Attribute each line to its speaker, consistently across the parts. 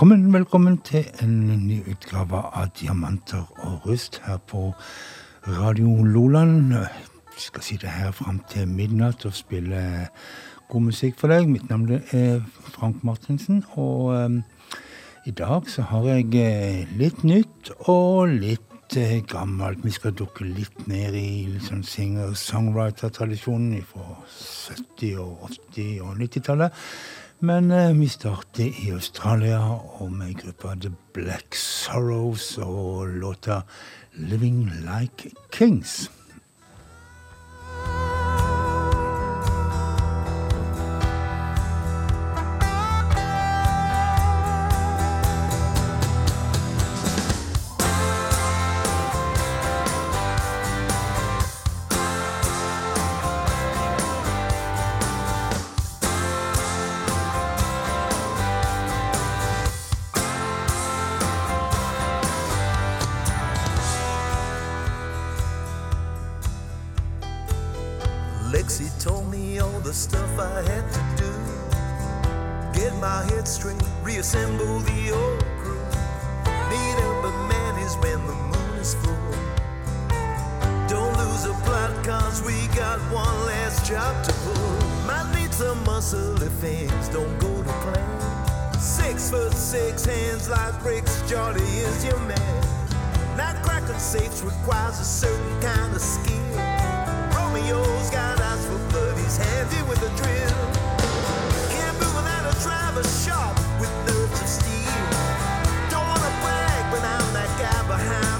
Speaker 1: Velkommen, velkommen til en ny utgave av Diamanter og rust her på Radio Loland. Jeg skal sitte her fram til midnatt og spille god musikk for deg. Mitt navn er Frank Martinsen, og um, i dag så har jeg eh, litt nytt og litt uh, gammelt. Vi skal dukke litt ned i liksom singer-songwriter-tradisjonen fra 70-, og 80- og 90-tallet. Men eh, vi starter i Australia og med gruppa The Black Sorrows og låta 'Living Like Kings'.
Speaker 2: foot six, hands like bricks. Johnny is your man. Not cracking safes requires a certain kind of skill. Romeo's got eyes for blood, he's handy with a drill. Can't move without a driver sharp with nerves of steel. Don't wanna brag, but I'm that guy behind.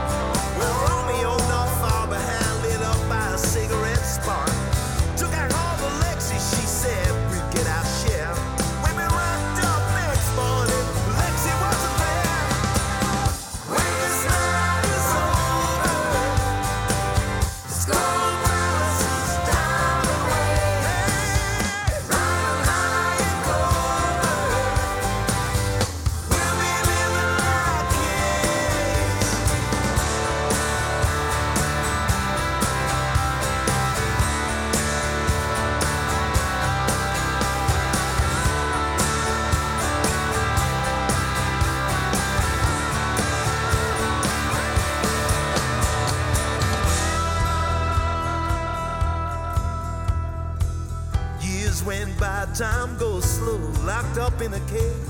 Speaker 2: a cage.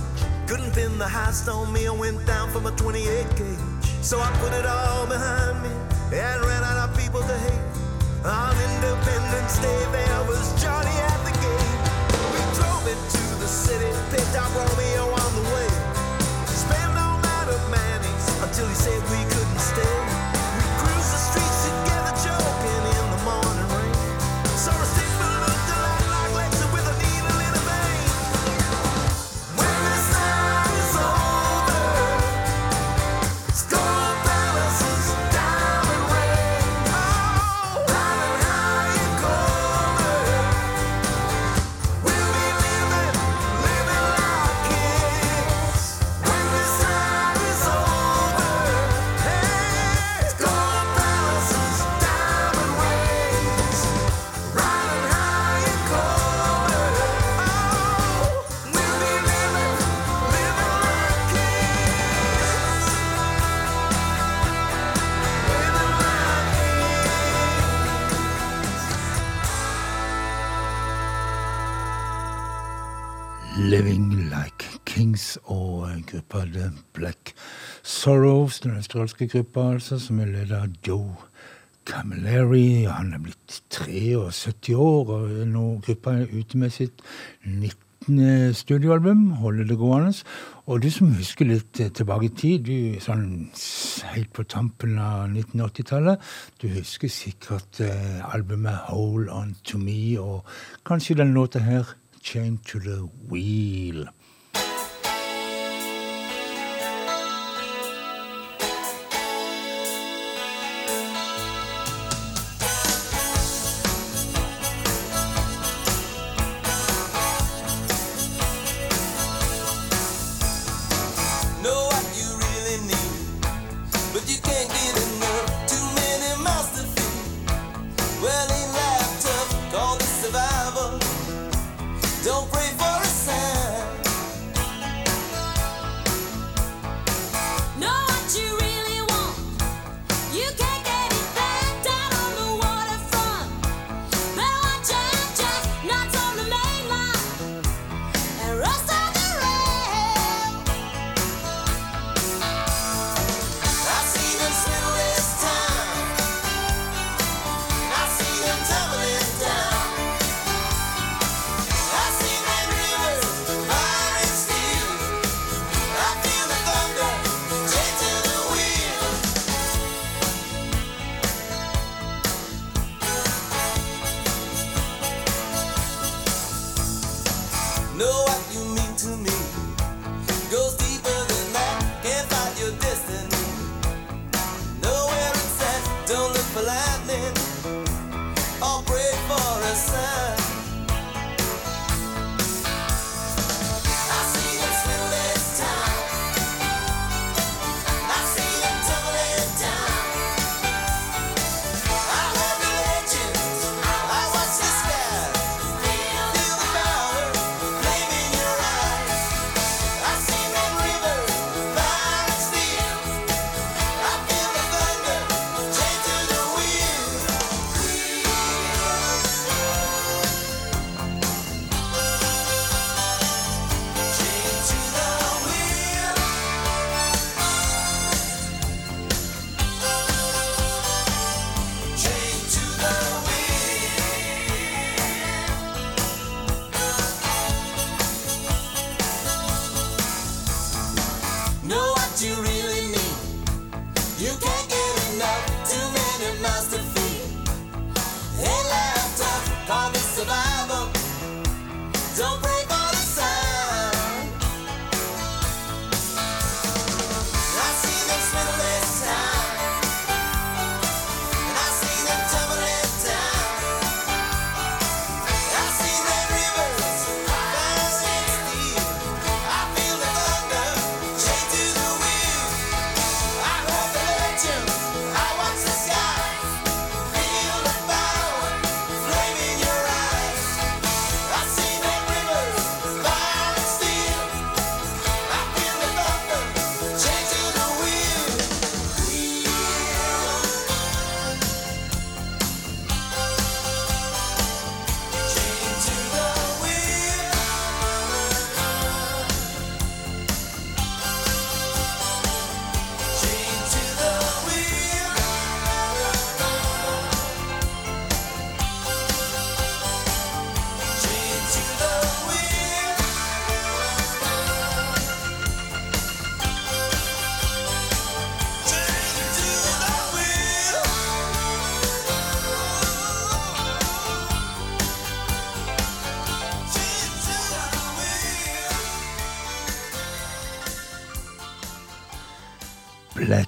Speaker 2: Couldn't pin the heist on me, I went down from a 28 gauge. So I put it all behind me and ran out of people to hate. On Independence Day, there was Johnny at the gate. We drove into the city, picked up Romeo gruppa The Black Sorrows, den australske gruppa altså, som er ledet av Joe Camilleri. Han er blitt 73 år, og nå gruppa er ute med sitt 19. studioalbum, holder det gående. Og du som husker litt tilbake i tid, du sånn helt på tampen av 1980-tallet, du husker sikkert eh, albumet Hold On To Me, og kanskje den låta her, Chain To The Wheel.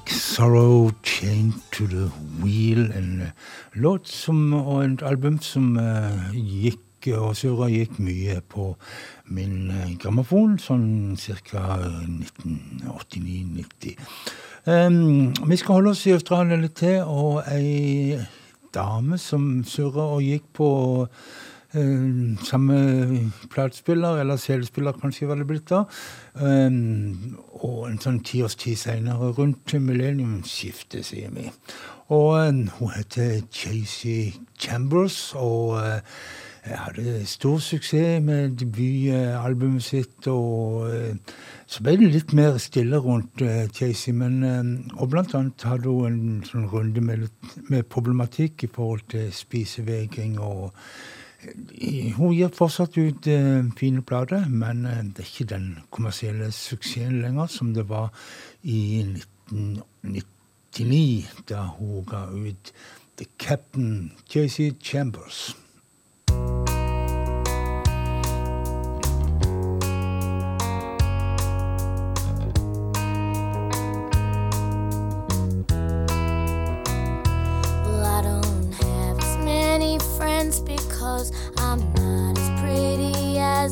Speaker 2: Sorrow Chained to the Wheel. En eh, låt som, og et album som uh, gikk og surra gikk mye på min grammofon, sånn ca. 1989-90. Um, vi skal holde oss i Australia litt til, og ei dame som surra og gikk på Uh, samme platespiller, eller CD-spiller kanskje var det blitt da. Um, og en sånn ti års tid seinere, rundt millenniumsskiftet, sier vi. Og um, hun heter Chasey Chambers, og uh,
Speaker 1: hadde stor suksess med debutalbumet sitt. Og så ble det litt mer stille rundt Chasey. Men, og blant annet hadde hun en sånn runde med, med problematikk i forhold til spisevegring og hun gir fortsatt ut eh, fine plater, men eh, det er ikke den kommersielle suksessen lenger som det var i 1999, da hun ga ut The Captain JC Chambers.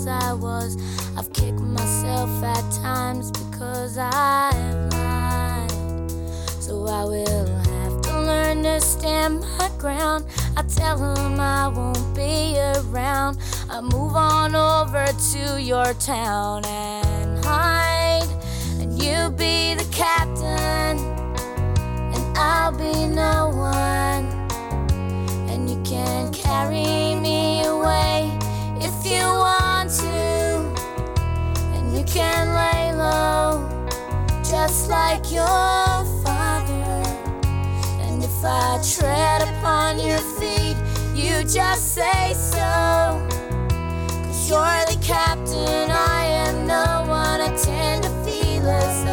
Speaker 3: I was. I've kicked myself at times because I've lied. So I will have to learn to stand my ground. I tell him I won't be around. I move on over to your town and hide. And you be just say so. Cause you're the captain, I am no one. I tend to feel as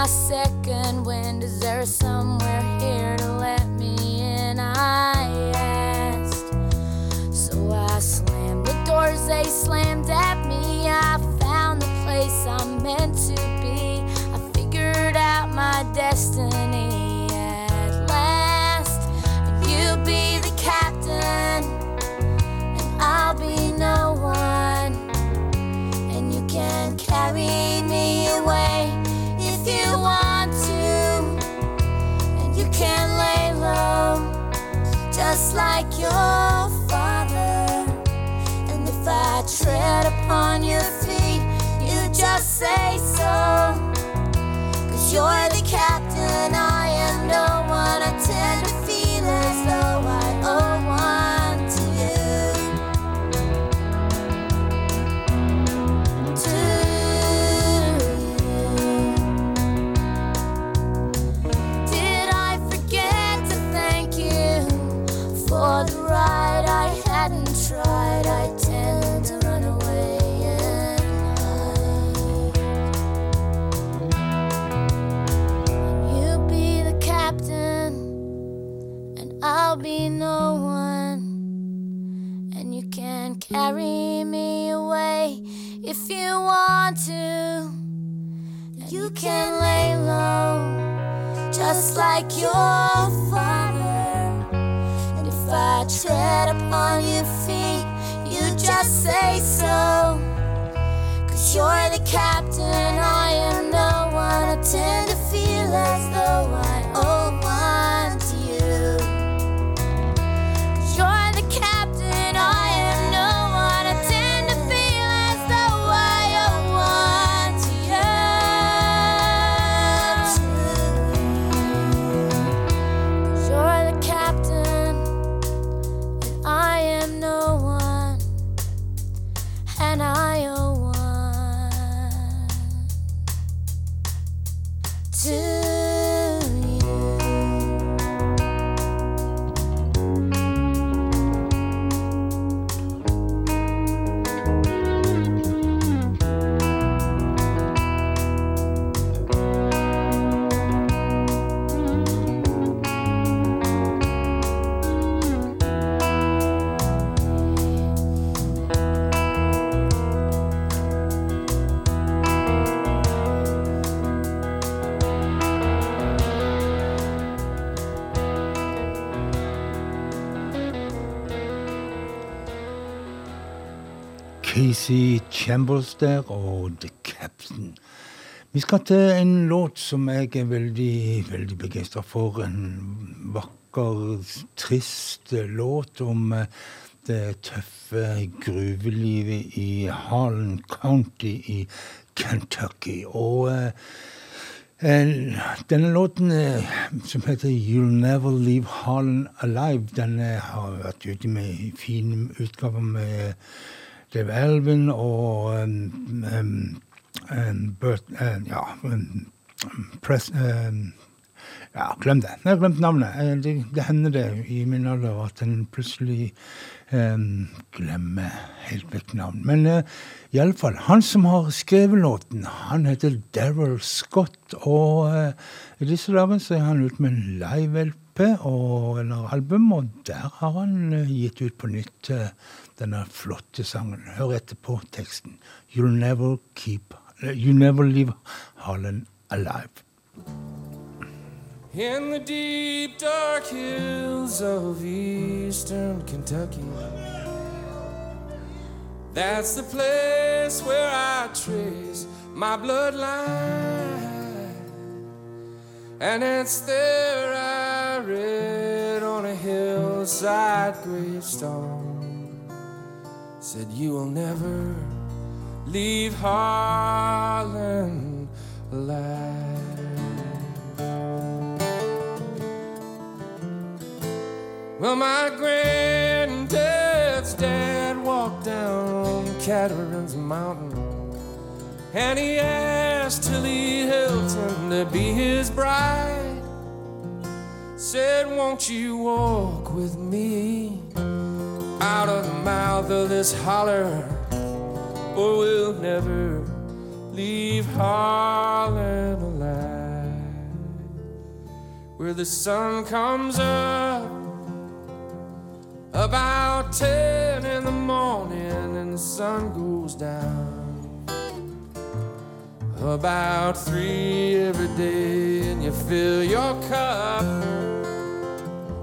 Speaker 3: my second wind. Is there somewhere here to let me in? I asked. So I slammed the doors, they slammed at me. I found the place I'm meant to be. I figured out my destiny just like your father. And if I tread upon your feet, you just say so. Cause you're the captain, I am no one. I tend to feel as though
Speaker 1: Casey Chambers der og The Captain. Vi skal til en låt som jeg er veldig, veldig begeistra for. En vakker, trist låt om eh, det tøffe gruvelivet i Harlan County i Kentucky. Og eh, denne låten som heter You'll Never Leave Harlan Alive, den har vært ute med fin utgave med Dave elven, og um, um, Bert, ja, press, ja, glem det. Jeg har glemt navnet. Det, det, hender det i min alder at en plutselig um, glemmer helt vekk navn. Men uh, iallfall, han som har skrevet låten, han heter Daryl Scott. Og uh, i disse dager så er han ute med en live-LP eller album, og der har han uh, gitt ut på nytt uh, denne flotte sangen. Hør etter på teksten. You'll never keep You never leave Harlan alive.
Speaker 4: In the deep dark hills of eastern Kentucky, that's the place where I trace my bloodline. And it's there I read on a hillside gravestone, said, You will never leave Harlan alive. Well, my granddad's dad walked down Catron's Mountain, and he asked Tilly Hilton to be his bride. Said, Won't you walk with me out of the mouth of this holler? or we'll never leave Harlan alive. Where the sun comes up about ten in the morning and the sun goes down about three every day, and you fill your cup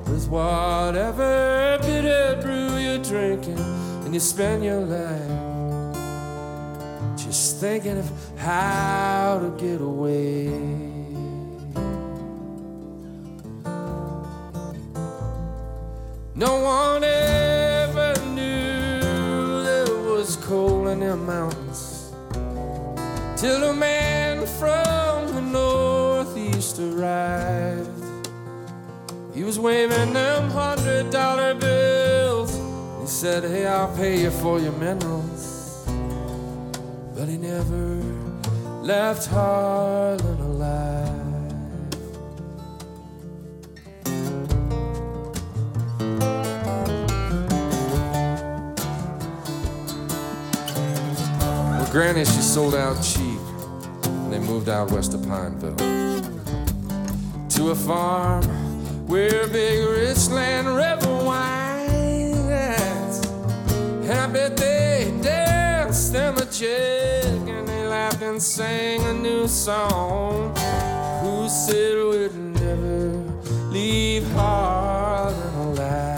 Speaker 4: with whatever bitter brew drinking, and you spend your life just thinking of how to get away. No one ever knew there was coal in them mountains till a man from the northeast arrived. He was waving them hundred dollar bills. He said, Hey, I'll pay you for your minerals but he never left Harlan alive. Well, Granny, she sold out cheap, and they moved out west of Pineville to a farm where big rich land rebel wine. Bet they danced them a jig and they laughed and sang a new song. Who said we'd never leave Harlan alive?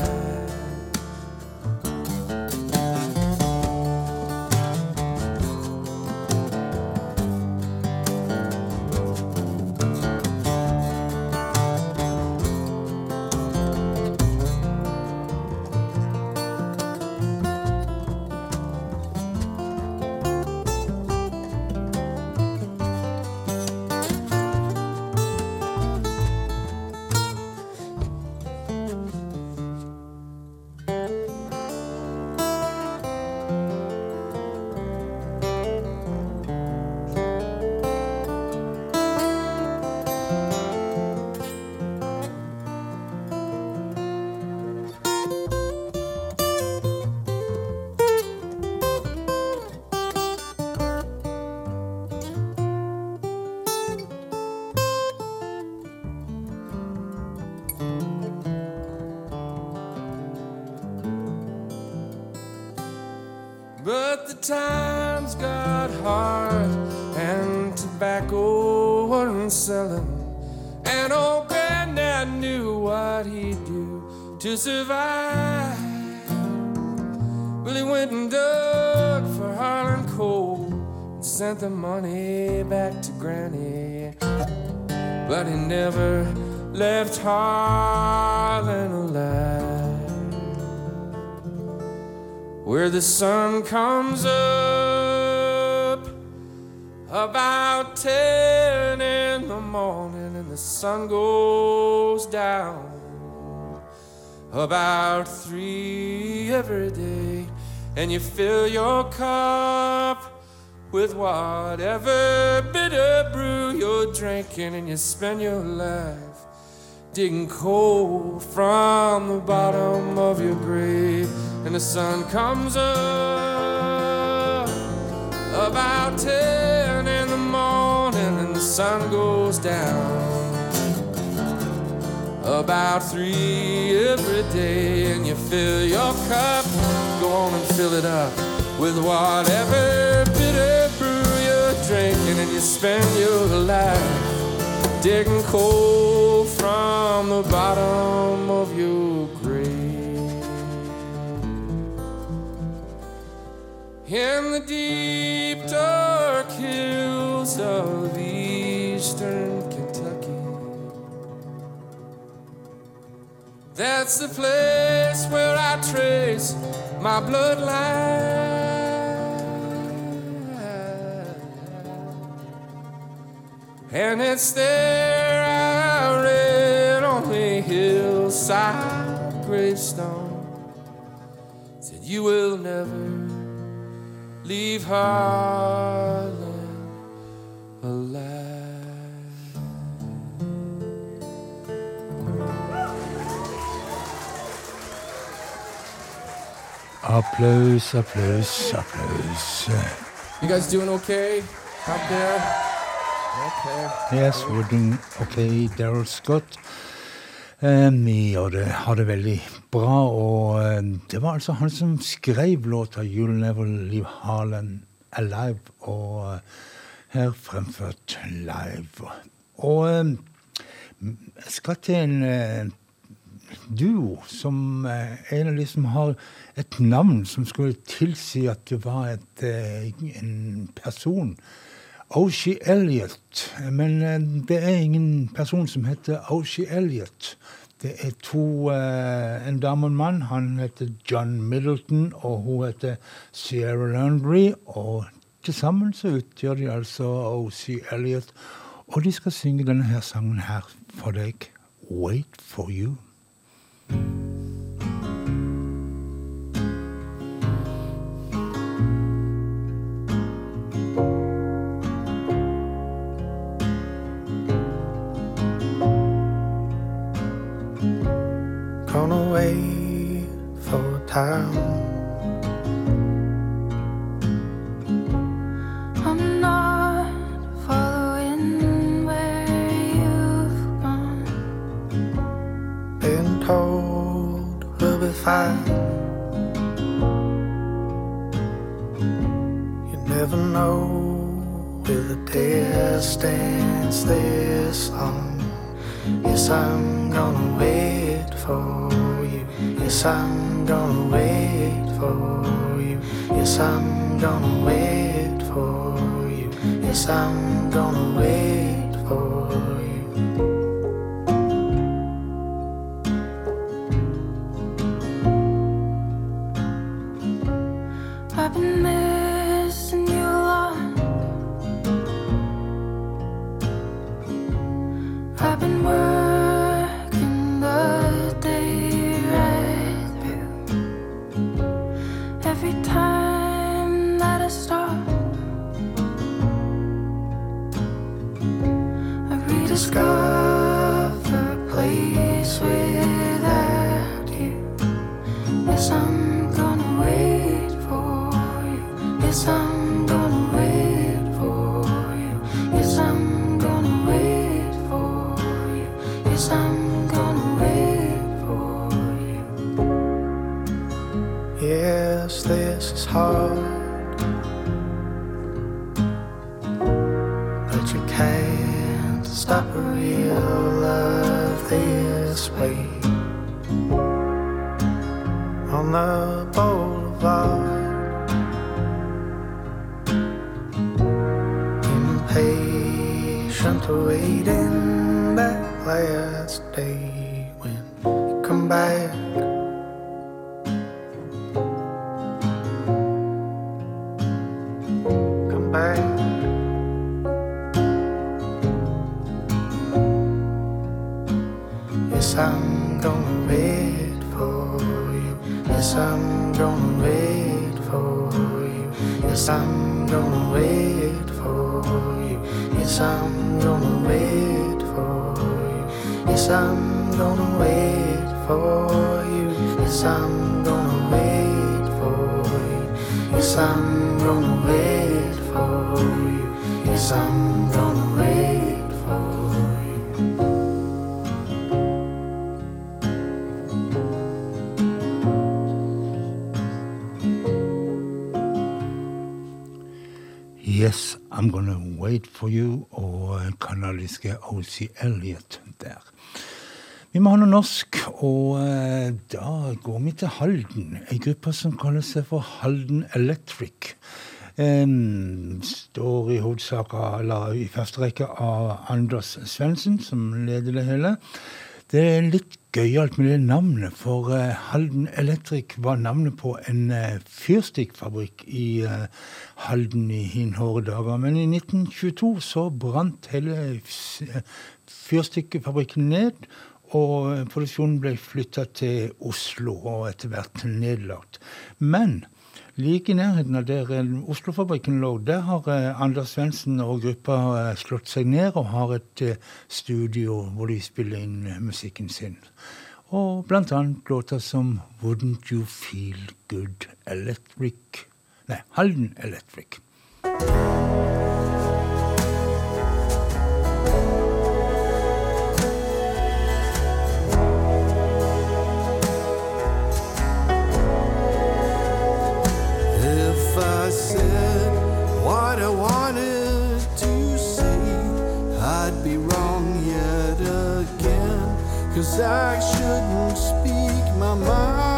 Speaker 4: Times got hard and tobacco wasn't selling. And old granddad knew what he'd do to survive. Well, he went and dug for Harlan coal and sent the money back to Granny, but he never left Harlan Where the sun comes up about ten in the morning and the sun goes down about three every day, and you fill your cup with whatever bitter brew you're drinking, and you spend your life digging coal from the bottom of your grave, and the sun comes up about ten in the morning, and the sun goes down about three every day, and you fill your cup. Go on and fill it up with whatever bitter brew you're drinking, and you spend your life digging coal from the bottom of your grave. In the deep dark hills of eastern Kentucky, That's the place where I trace my bloodline. And it's there hillside gravestone. Said, You will never leave Harlan alive.
Speaker 1: Applaus, applaus, applaus.
Speaker 4: You guys doing okay out there?
Speaker 1: Okay. Yes, we're doing okay, Darrell Scott. Vi gjør det, har det veldig bra, og um, det var altså han som skrev låta 'You'll Never Leave Harlan Alive', og uh, her fremført live. Og jeg skal til en duo som en av de som har et navn som skulle tilsi at det var et, eh, en person. Oshie Elliot. Men eh, det er ingen person som heter Oshie Elliot. Det er to eh, En dame og en mann. Han heter John Middleton, og hun heter Sierra Landry. Og til sammen så utgjør de altså Oshie Elliot. Og de skal synge denne her sangen her for deg. Wait for you.
Speaker 5: time.
Speaker 1: sky. Kanadiske OC Elliot der. Vi må ha noe norsk, og eh, da går vi til Halden. Ei gruppe som kaller seg for Halden Electric. Em, står i hovedsak eller i første rekke av Anders Svendsen, som leder det hele. Det er litt gøyalt med det navnet, for eh, Halden Electric var navnet på en eh, fyrstikkfabrikk i eh, Halden i hinhåre dager. Men i 1922 så brant hele fyrstikkfabrikken ned, og produksjonen ble flytta til Oslo og etter hvert nedlagt. Men like i nærheten av der Oslofabrikken lå, der har eh, Anders Svendsen og gruppa eh, slått seg ned og har et eh, studio hvor de spiller inn eh, musikken sin. Og annet låter som Wouldn't You Feel Good Electric Nei, Halden Electric.
Speaker 6: I said what I wanted to say, I'd be wrong yet again. Cause I shouldn't speak my mind.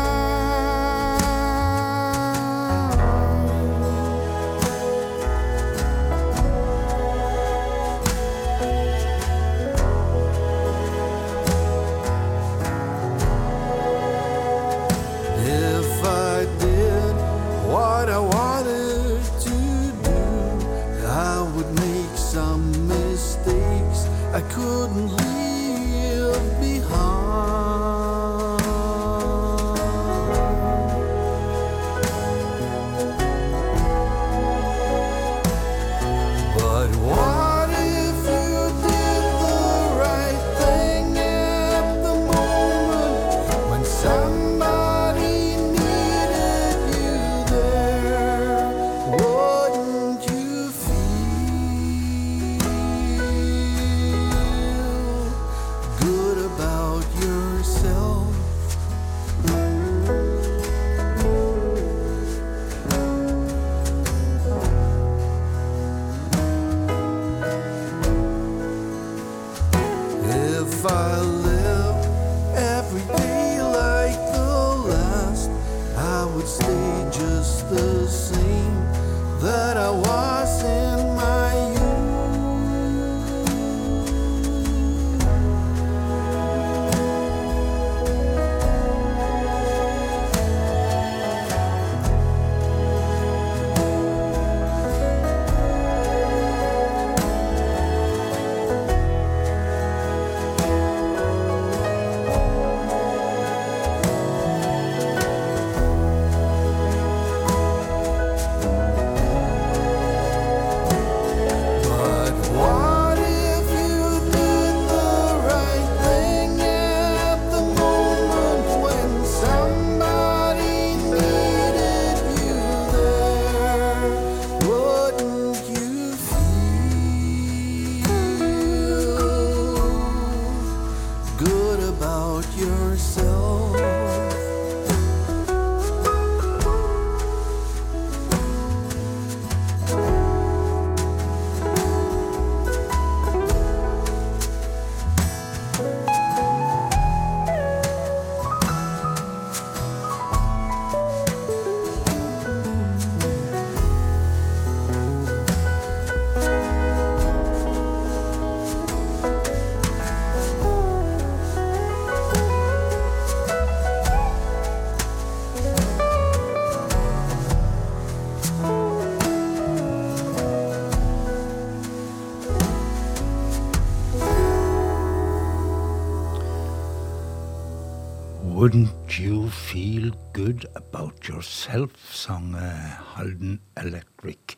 Speaker 1: Wouldn't You Feel Good About Yourself, sang eh, Halden Electric.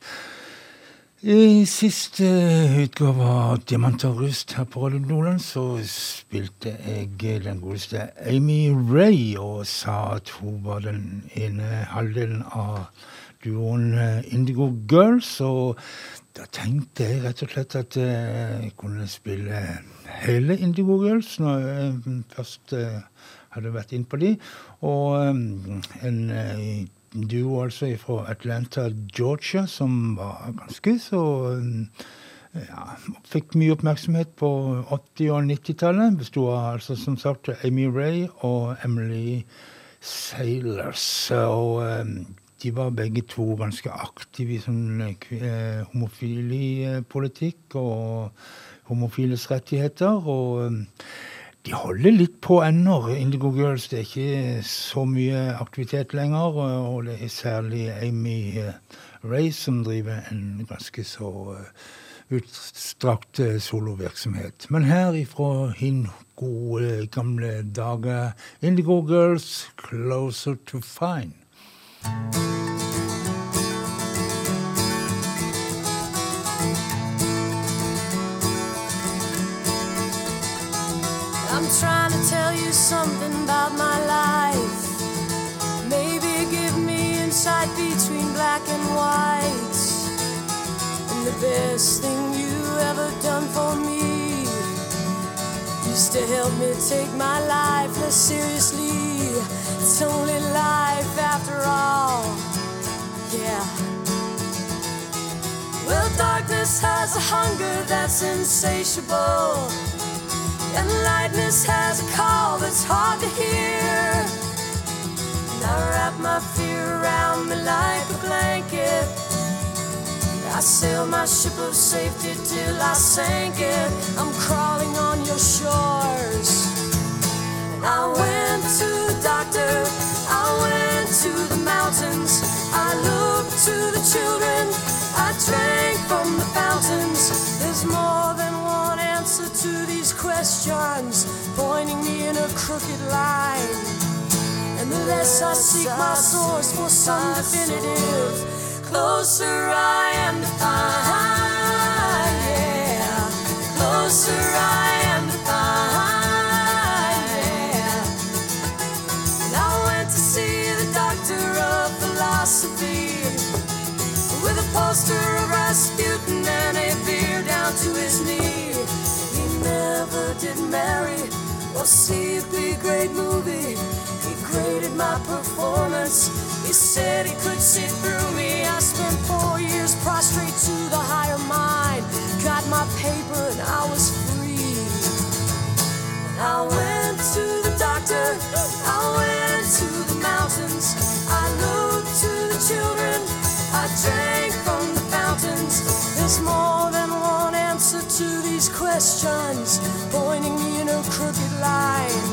Speaker 1: I siste utgave av Diamant og rust her på Radio Nordland så spilte jeg den godeste Amy Ray og sa at hun var den ene halvdelen av duoen eh, Indigo Girls. Og da tenkte jeg rett og slett at eh, jeg kunne spille hele Indigo Girls når jeg først eh, hadde vært inn på de. Og en duo altså fra Atlanta, Georgia, som var ganske så ja, fikk mye oppmerksomhet på 80- og 90-tallet. Besto av altså, som sagt Amy Ray og Emily Sailors. Og de var begge to ganske aktive i sånn eh, homofilipolitikk og homofiles rettigheter. Og de holder litt på ennå, Indigo Girls. Det er ikke så mye aktivitet lenger. Og det er særlig Amy eh, Ray som driver en ganske så eh, utstrakt eh, solovirksomhet. Men her ifra hin gode, gamle dager Indigo Girls, 'Closer to Fine'.
Speaker 7: White. And the best thing you ever done for me used to help me take my life less seriously. It's only life after all. Yeah. Well, darkness has a hunger that's insatiable. And lightness has a call that's hard to hear. And I wrap my fear me like a blanket. I sailed my ship of safety till I sank it. I'm crawling on your shores. I went to the doctor, I went to the mountains, I looked to the children, I drank from the fountains. There's more than one answer to these questions, pointing me in a crooked line. And the less I seek my source for some definitive, closer I am to find. Yeah, closer I am to find. Yeah. And I went to see the doctor of philosophy with a poster of Rasputin and a beer down to his knee. He never did marry or see a big great movie. He graded my performance. He said he could see through me. I spent four years prostrate to the higher mind. Got my paper and I was free. And I went to the doctor. I went to the mountains. I looked to the children. I drank from the fountains. There's more than one answer to these questions, pointing me in a crooked line.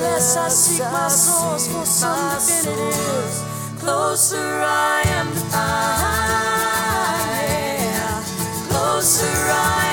Speaker 7: Less I seek my source for some definitive, closer I am to. Yeah. Closer I am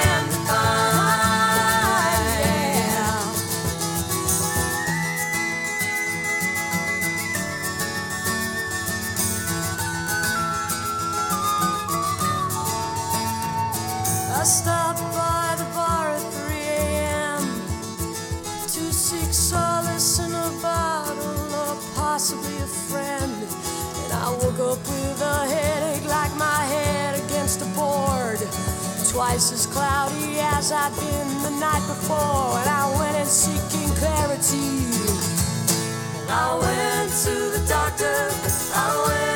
Speaker 7: Twice as cloudy as I'd been the night before. And I went in seeking clarity. I went to the doctor, I went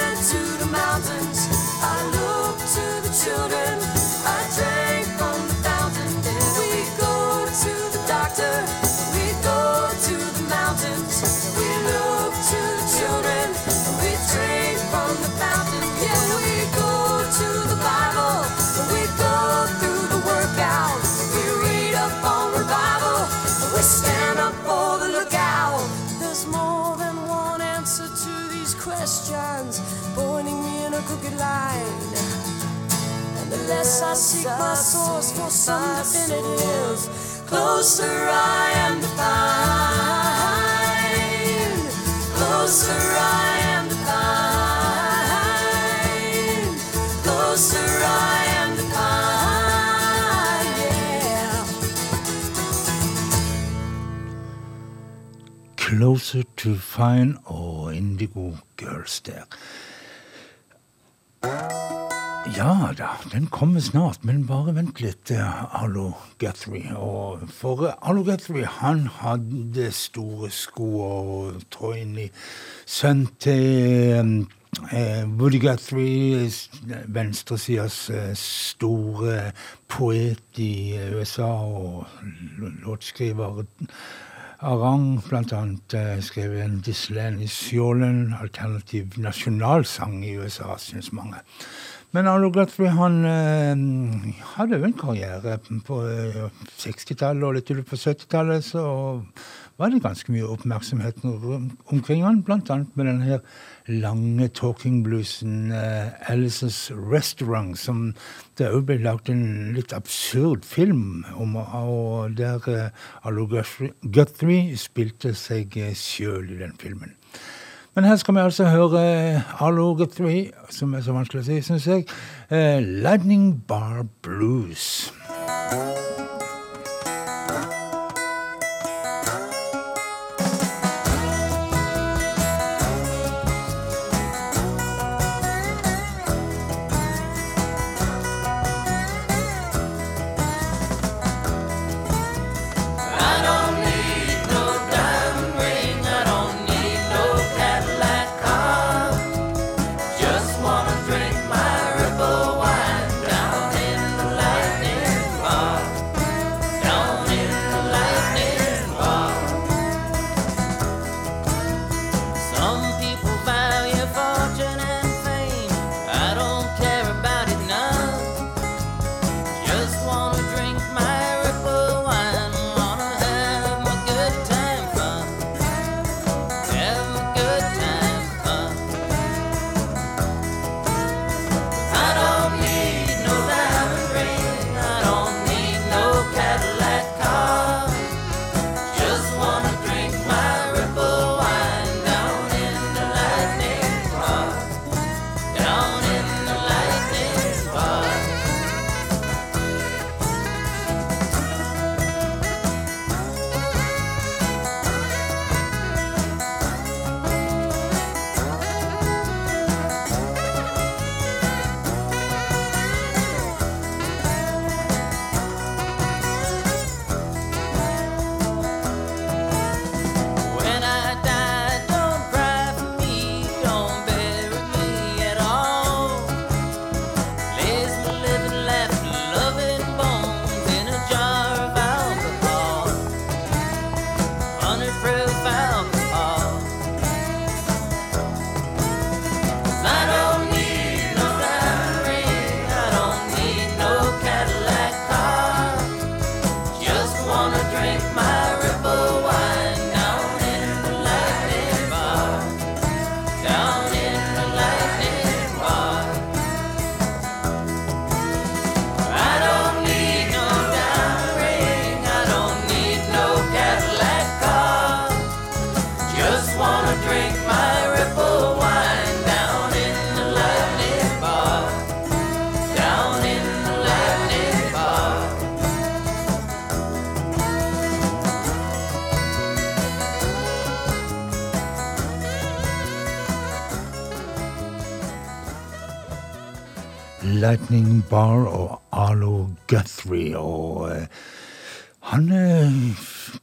Speaker 7: Less I seek my source for some definitive, closer I am to find. closer I am to pine, closer I am to pine, yeah.
Speaker 1: Closer to Fine og Indigo Girls der. Ja da, den kommer snart, men bare vent litt, eh, Arlo Guthrie. Og for eh, Arlo Guthrie, han hadde store sko og trå inn i Sønnen til eh, Woody Guthrie, venstresidas eh, store poet i USA og låtskriver Arang bl.a. eh, skrev en Disland i Sjålen, alternativ nasjonalsang i USA, syns mange. Men Arlo Guthrie han eh, hadde jo en karriere på eh, 60-tallet og litt utover på 70-tallet, så var det ganske mye oppmerksomhet omkring han, annet med den her lange talking bluesen uh, Alice's Restaurant, som det òg ble lagd en litt absurd film om, og der uh, Arlo Guthrie, Guthrie spilte seg eh, sjøl i den filmen. Men her skal vi altså høre Arlo Guthrie, som er så vanskelig å si, syns jeg. eh, Lightning Bar Blues.
Speaker 7: Lightning Bar
Speaker 1: og Arlo Guthrie. Og eh, han eh,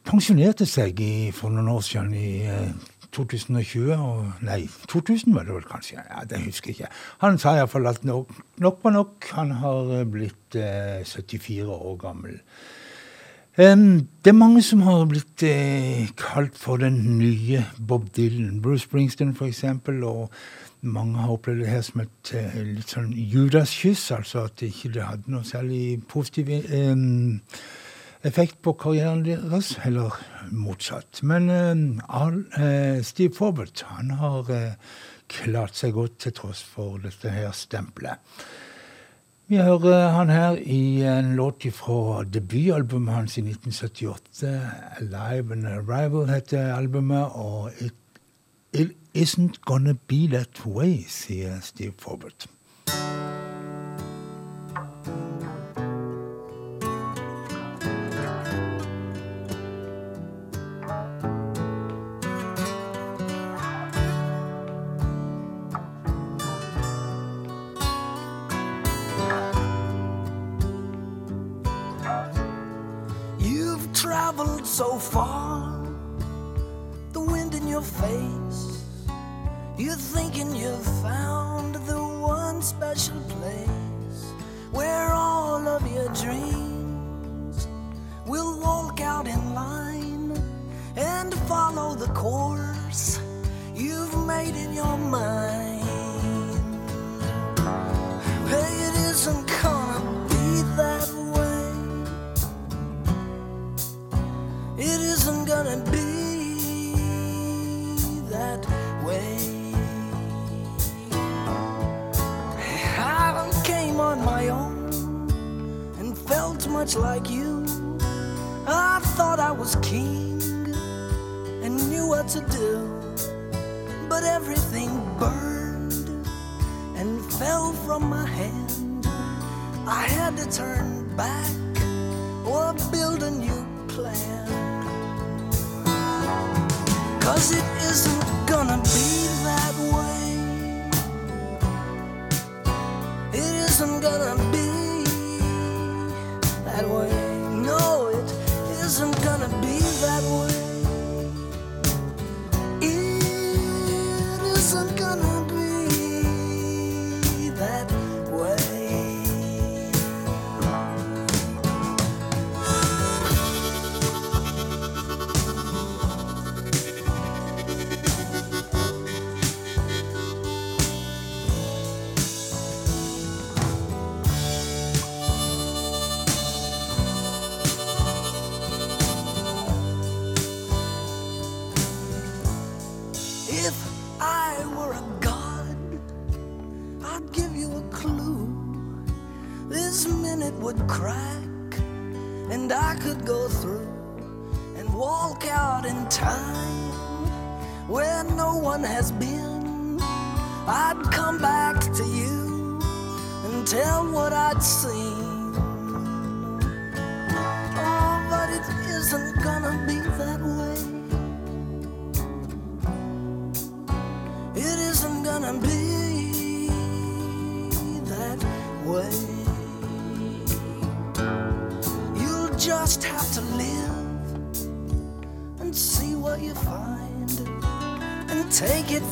Speaker 1: pensjonerte seg i, for noen år siden, i eh, 2020. Og, nei, 2000 var det vel kanskje. Ja, Det husker jeg ikke. Han sa iallfall at nok, nok var nok. Han har eh, blitt eh, 74 år gammel. Um, det er mange som har blitt eh, kalt for den nye Bob Dylan. Bruce Springsteen, for eksempel. Og mange har opplevd det her som et eh, litt sånn Judas-kyss. Altså at det ikke hadde noe særlig positiv eh, effekt på karrieren deres, eller motsatt. Men eh, Steve Forbert han har eh, klart seg godt til tross for dette her stempelet. Vi hører han her i en låt fra debutalbumet hans i 1978. 'Alive and Arrival' heter albumet, og it, It isn't gonna be that way, sier Steve Forward.
Speaker 8: You've traveled so far, the wind in your face. You're thinking you've found the one special place where all of your dreams will walk out in line and follow the course you've made in your mind.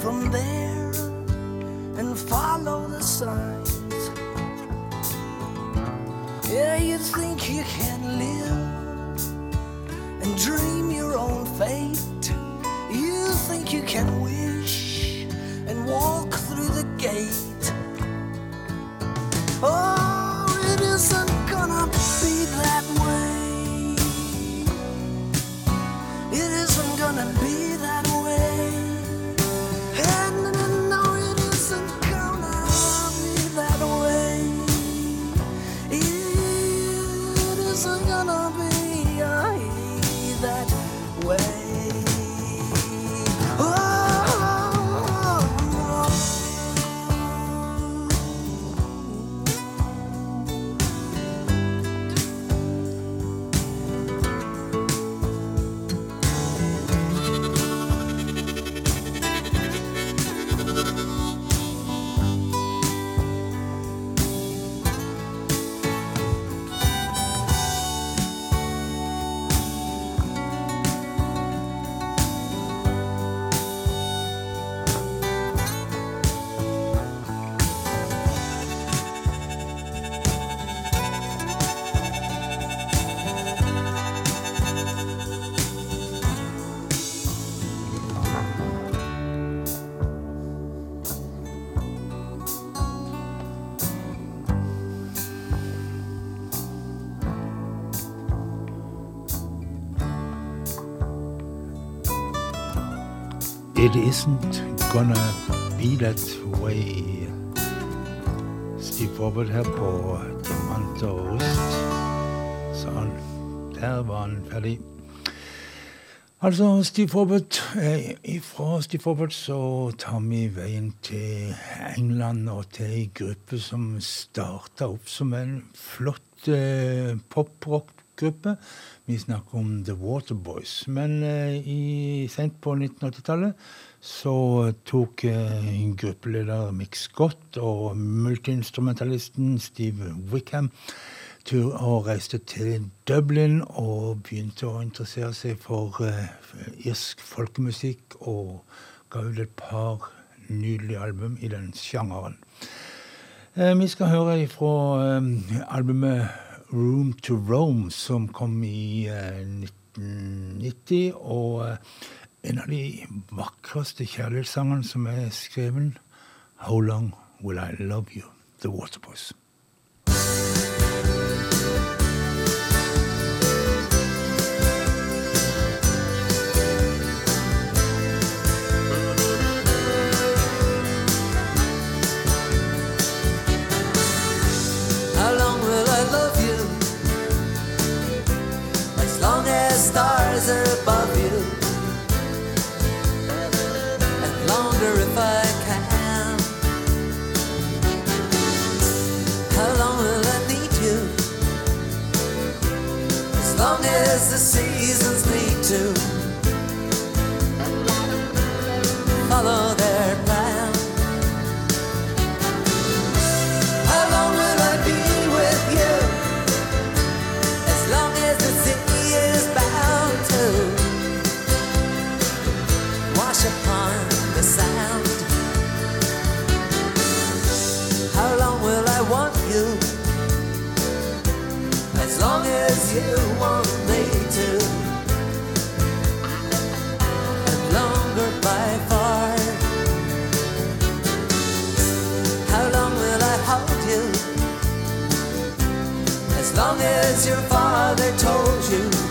Speaker 8: From there It isn't gonna be that way.
Speaker 1: Steve Robert her på Diamant og rust. Sånn. Der var han ferdig. Altså, Steve Robert, eh, Fra Steve Forbert så tar vi veien til England og til ei gruppe som starta opp som en flott eh, poprock-gruppe. Vi snakker om The Waterboys. Men eh, i, sent på 1980-tallet så tok eh, gruppeleder Mick Scott og multiinstrumentalisten Steve Wickham tur og reiste til Dublin og begynte å interessere seg for irsk folkemusikk og ga ut et par nydelige album i den sjangeren. Vi skal høre fra um, albumet Room to Rome, som kom i uh, 1990. Og en av de vakreste kjærlighetssangene som er skrevet, How Long Will I Love You? The Waterboys.
Speaker 9: Are above you, and longer if I can. How long will I need you? As long as the seasons need to long as you want me to. And longer by far. How long will I hold you? As long as your father told you.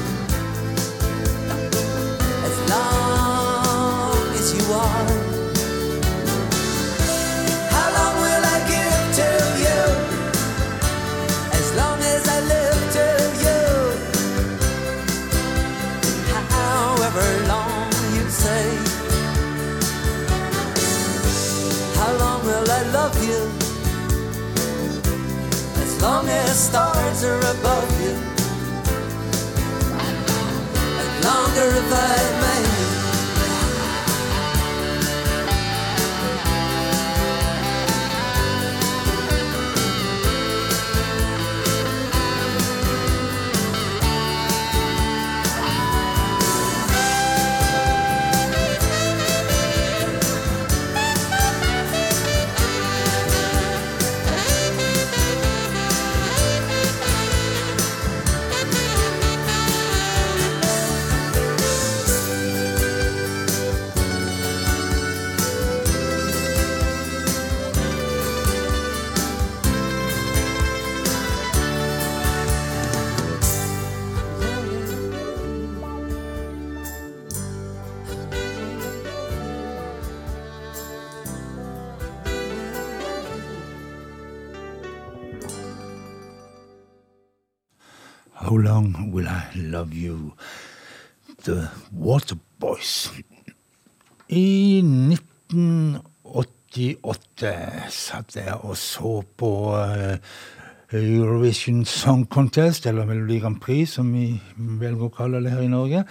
Speaker 9: Stars are above you. And longer if I
Speaker 1: long will I love you? The Waterboys. I 1988 satt jeg og så på eh, Eurovision Song Contest, eller Melodi Grand Prix, som vi velger å kalle det her i Norge.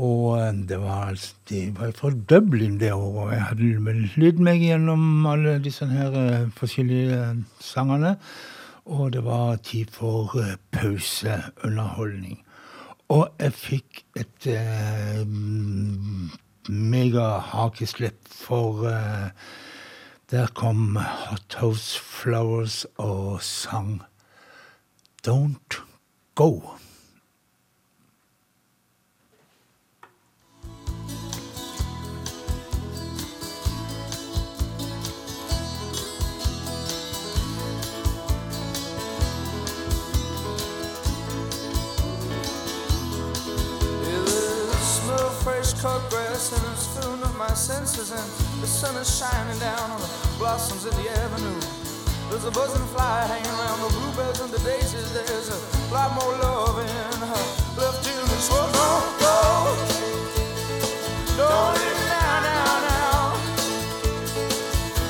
Speaker 1: Og eh, det var, altså, det var fra Dublin det året, og jeg hadde lydd meg gjennom alle disse her eh, forskjellige sangene. Og det var tid for eh, pauseunderholdning. Og jeg fikk et eh, megahakeslipp, for eh, der kom Hot House Flowers og sang Don't Go.
Speaker 4: cold grass and it's filling up my senses and the sun is shining down on the blossoms in the avenue. There's a buzzing fly hanging around the bluebells and the daisies. There's a lot more love in her left June. So don't go, don't leave now, now, now.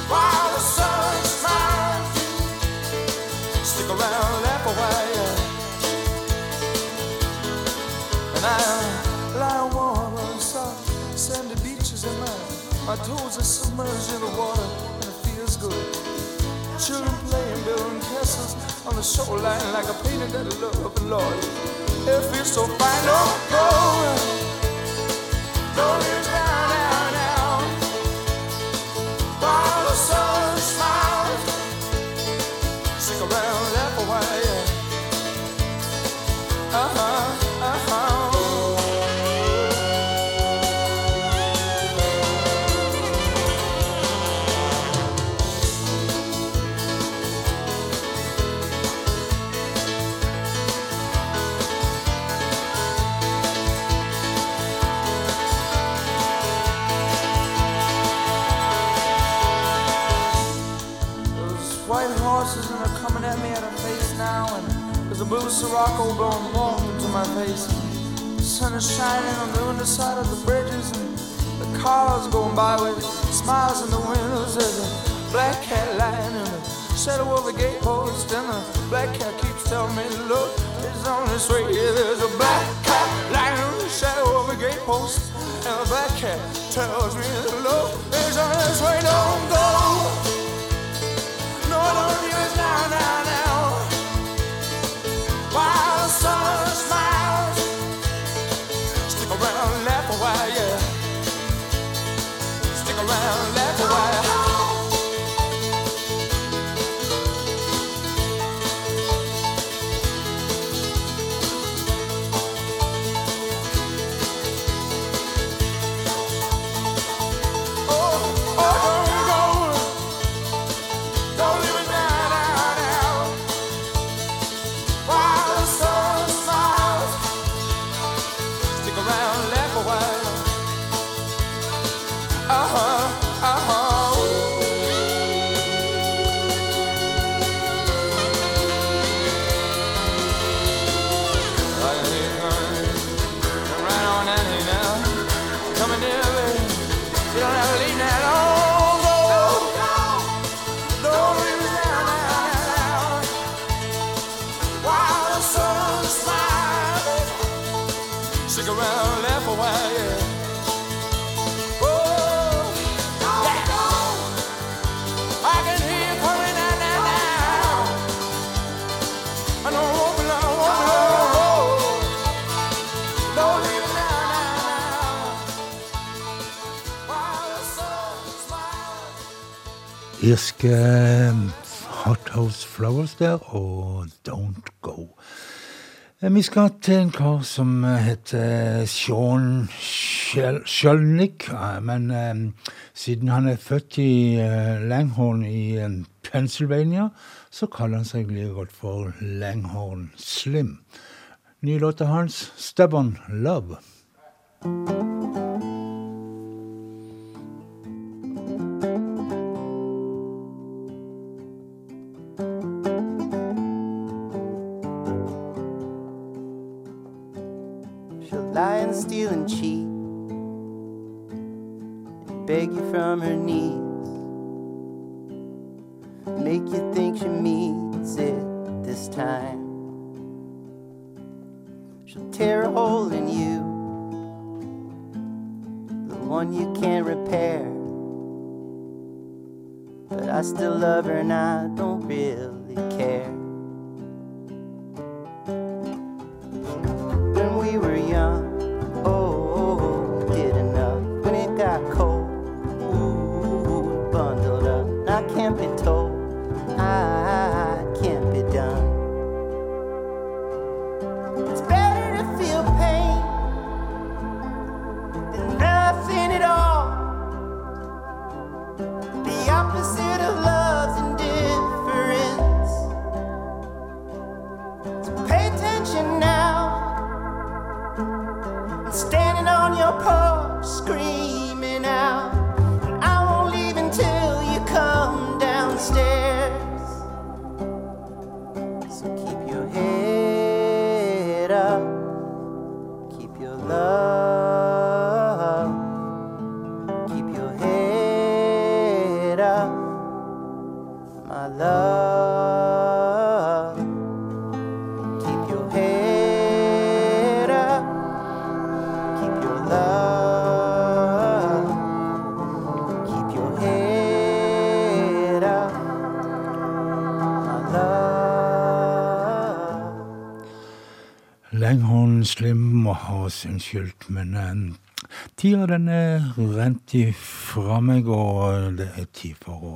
Speaker 4: While the sun's mine, stick around, laugh a and I. go. toes are submerged in the water and it feels good. Children playing, building castles on the shoreline like a painted that love and Lord. It feels so fine, don't. Don't Sirocco blowing warm into my face. The sun is shining on the underside of the bridges and the cars going by with smiles in the windows. There's a black cat lying in the shadow of the gatepost and the black cat keeps telling me, look, it's on this way. There's a black cat lying in the shadow of the gatepost and the black cat tells me, look, it's on this way. Don't go. No, don't leave us now, now, now. Smiles.
Speaker 1: Irske Hothouse Flowers der, og Don't Go. Eh, Vi skal til en kar som eh, heter Sean Sjølnik. Eh, men eh, siden han er født i eh, Langhorn i eh, Pennsylvania, så kaller han seg like godt for Langhorn Slim. Ny låt av hans, Stubborn Love.
Speaker 10: Tear a hole in you, the one you can't repair. But I still love her and I don't really care.
Speaker 1: Langhorn å ha oss unnskyldt, men eh, tida den er rent ifra meg, og det er tid for å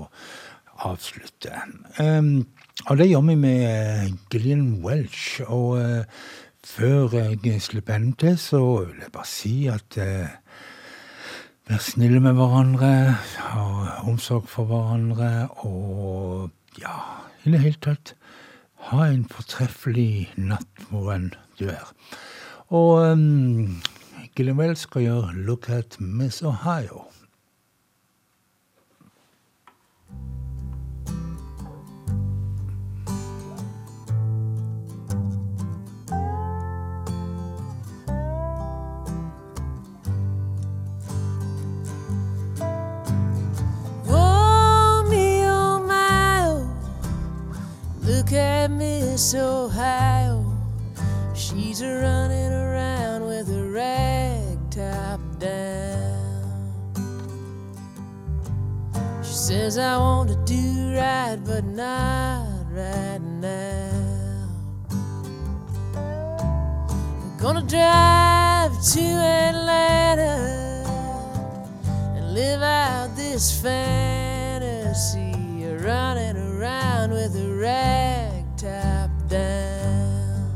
Speaker 1: avslutte. Um, og det gjør vi med eh, Gillian Welch. Og uh, før jeg slipper henne til, så vil jeg bare si at uh, Vær snille med hverandre, ha omsorg for hverandre, og ja, i det hele tatt ha en fortreffelig natt hvor enn du er. Og um, Gillian skal gjøre 'Look at Miss Ohio'.
Speaker 7: Miss Ohio. She's a running around with a rag top down. She says, I want to do right, but not right now. I'm gonna drive to Atlanta and live out this fantasy running around with a rag top down.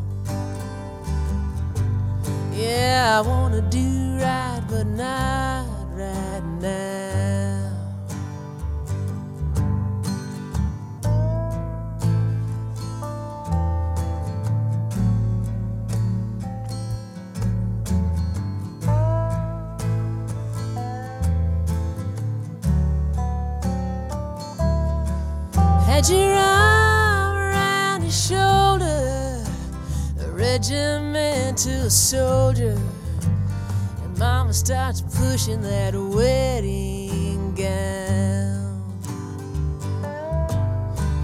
Speaker 7: Yeah, I wanna do right, but not right now. Had your arm a regimental soldier. And mama starts pushing that wedding gown.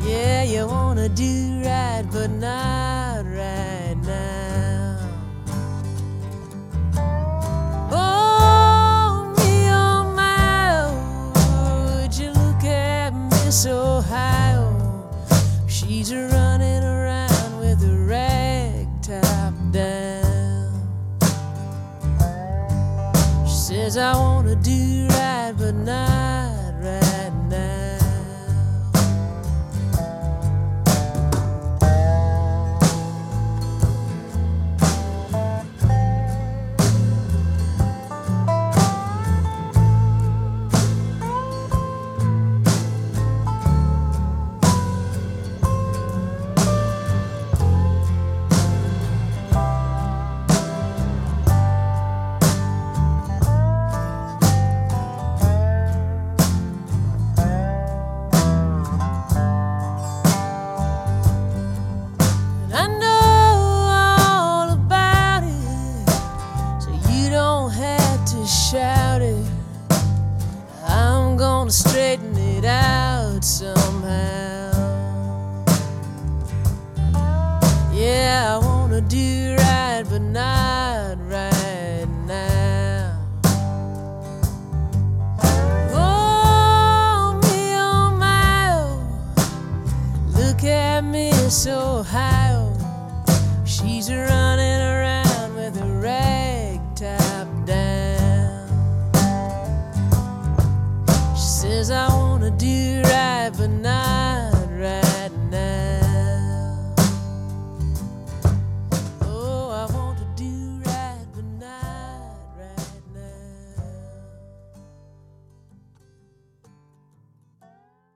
Speaker 7: Yeah, you wanna do right, but not right now. I wanna do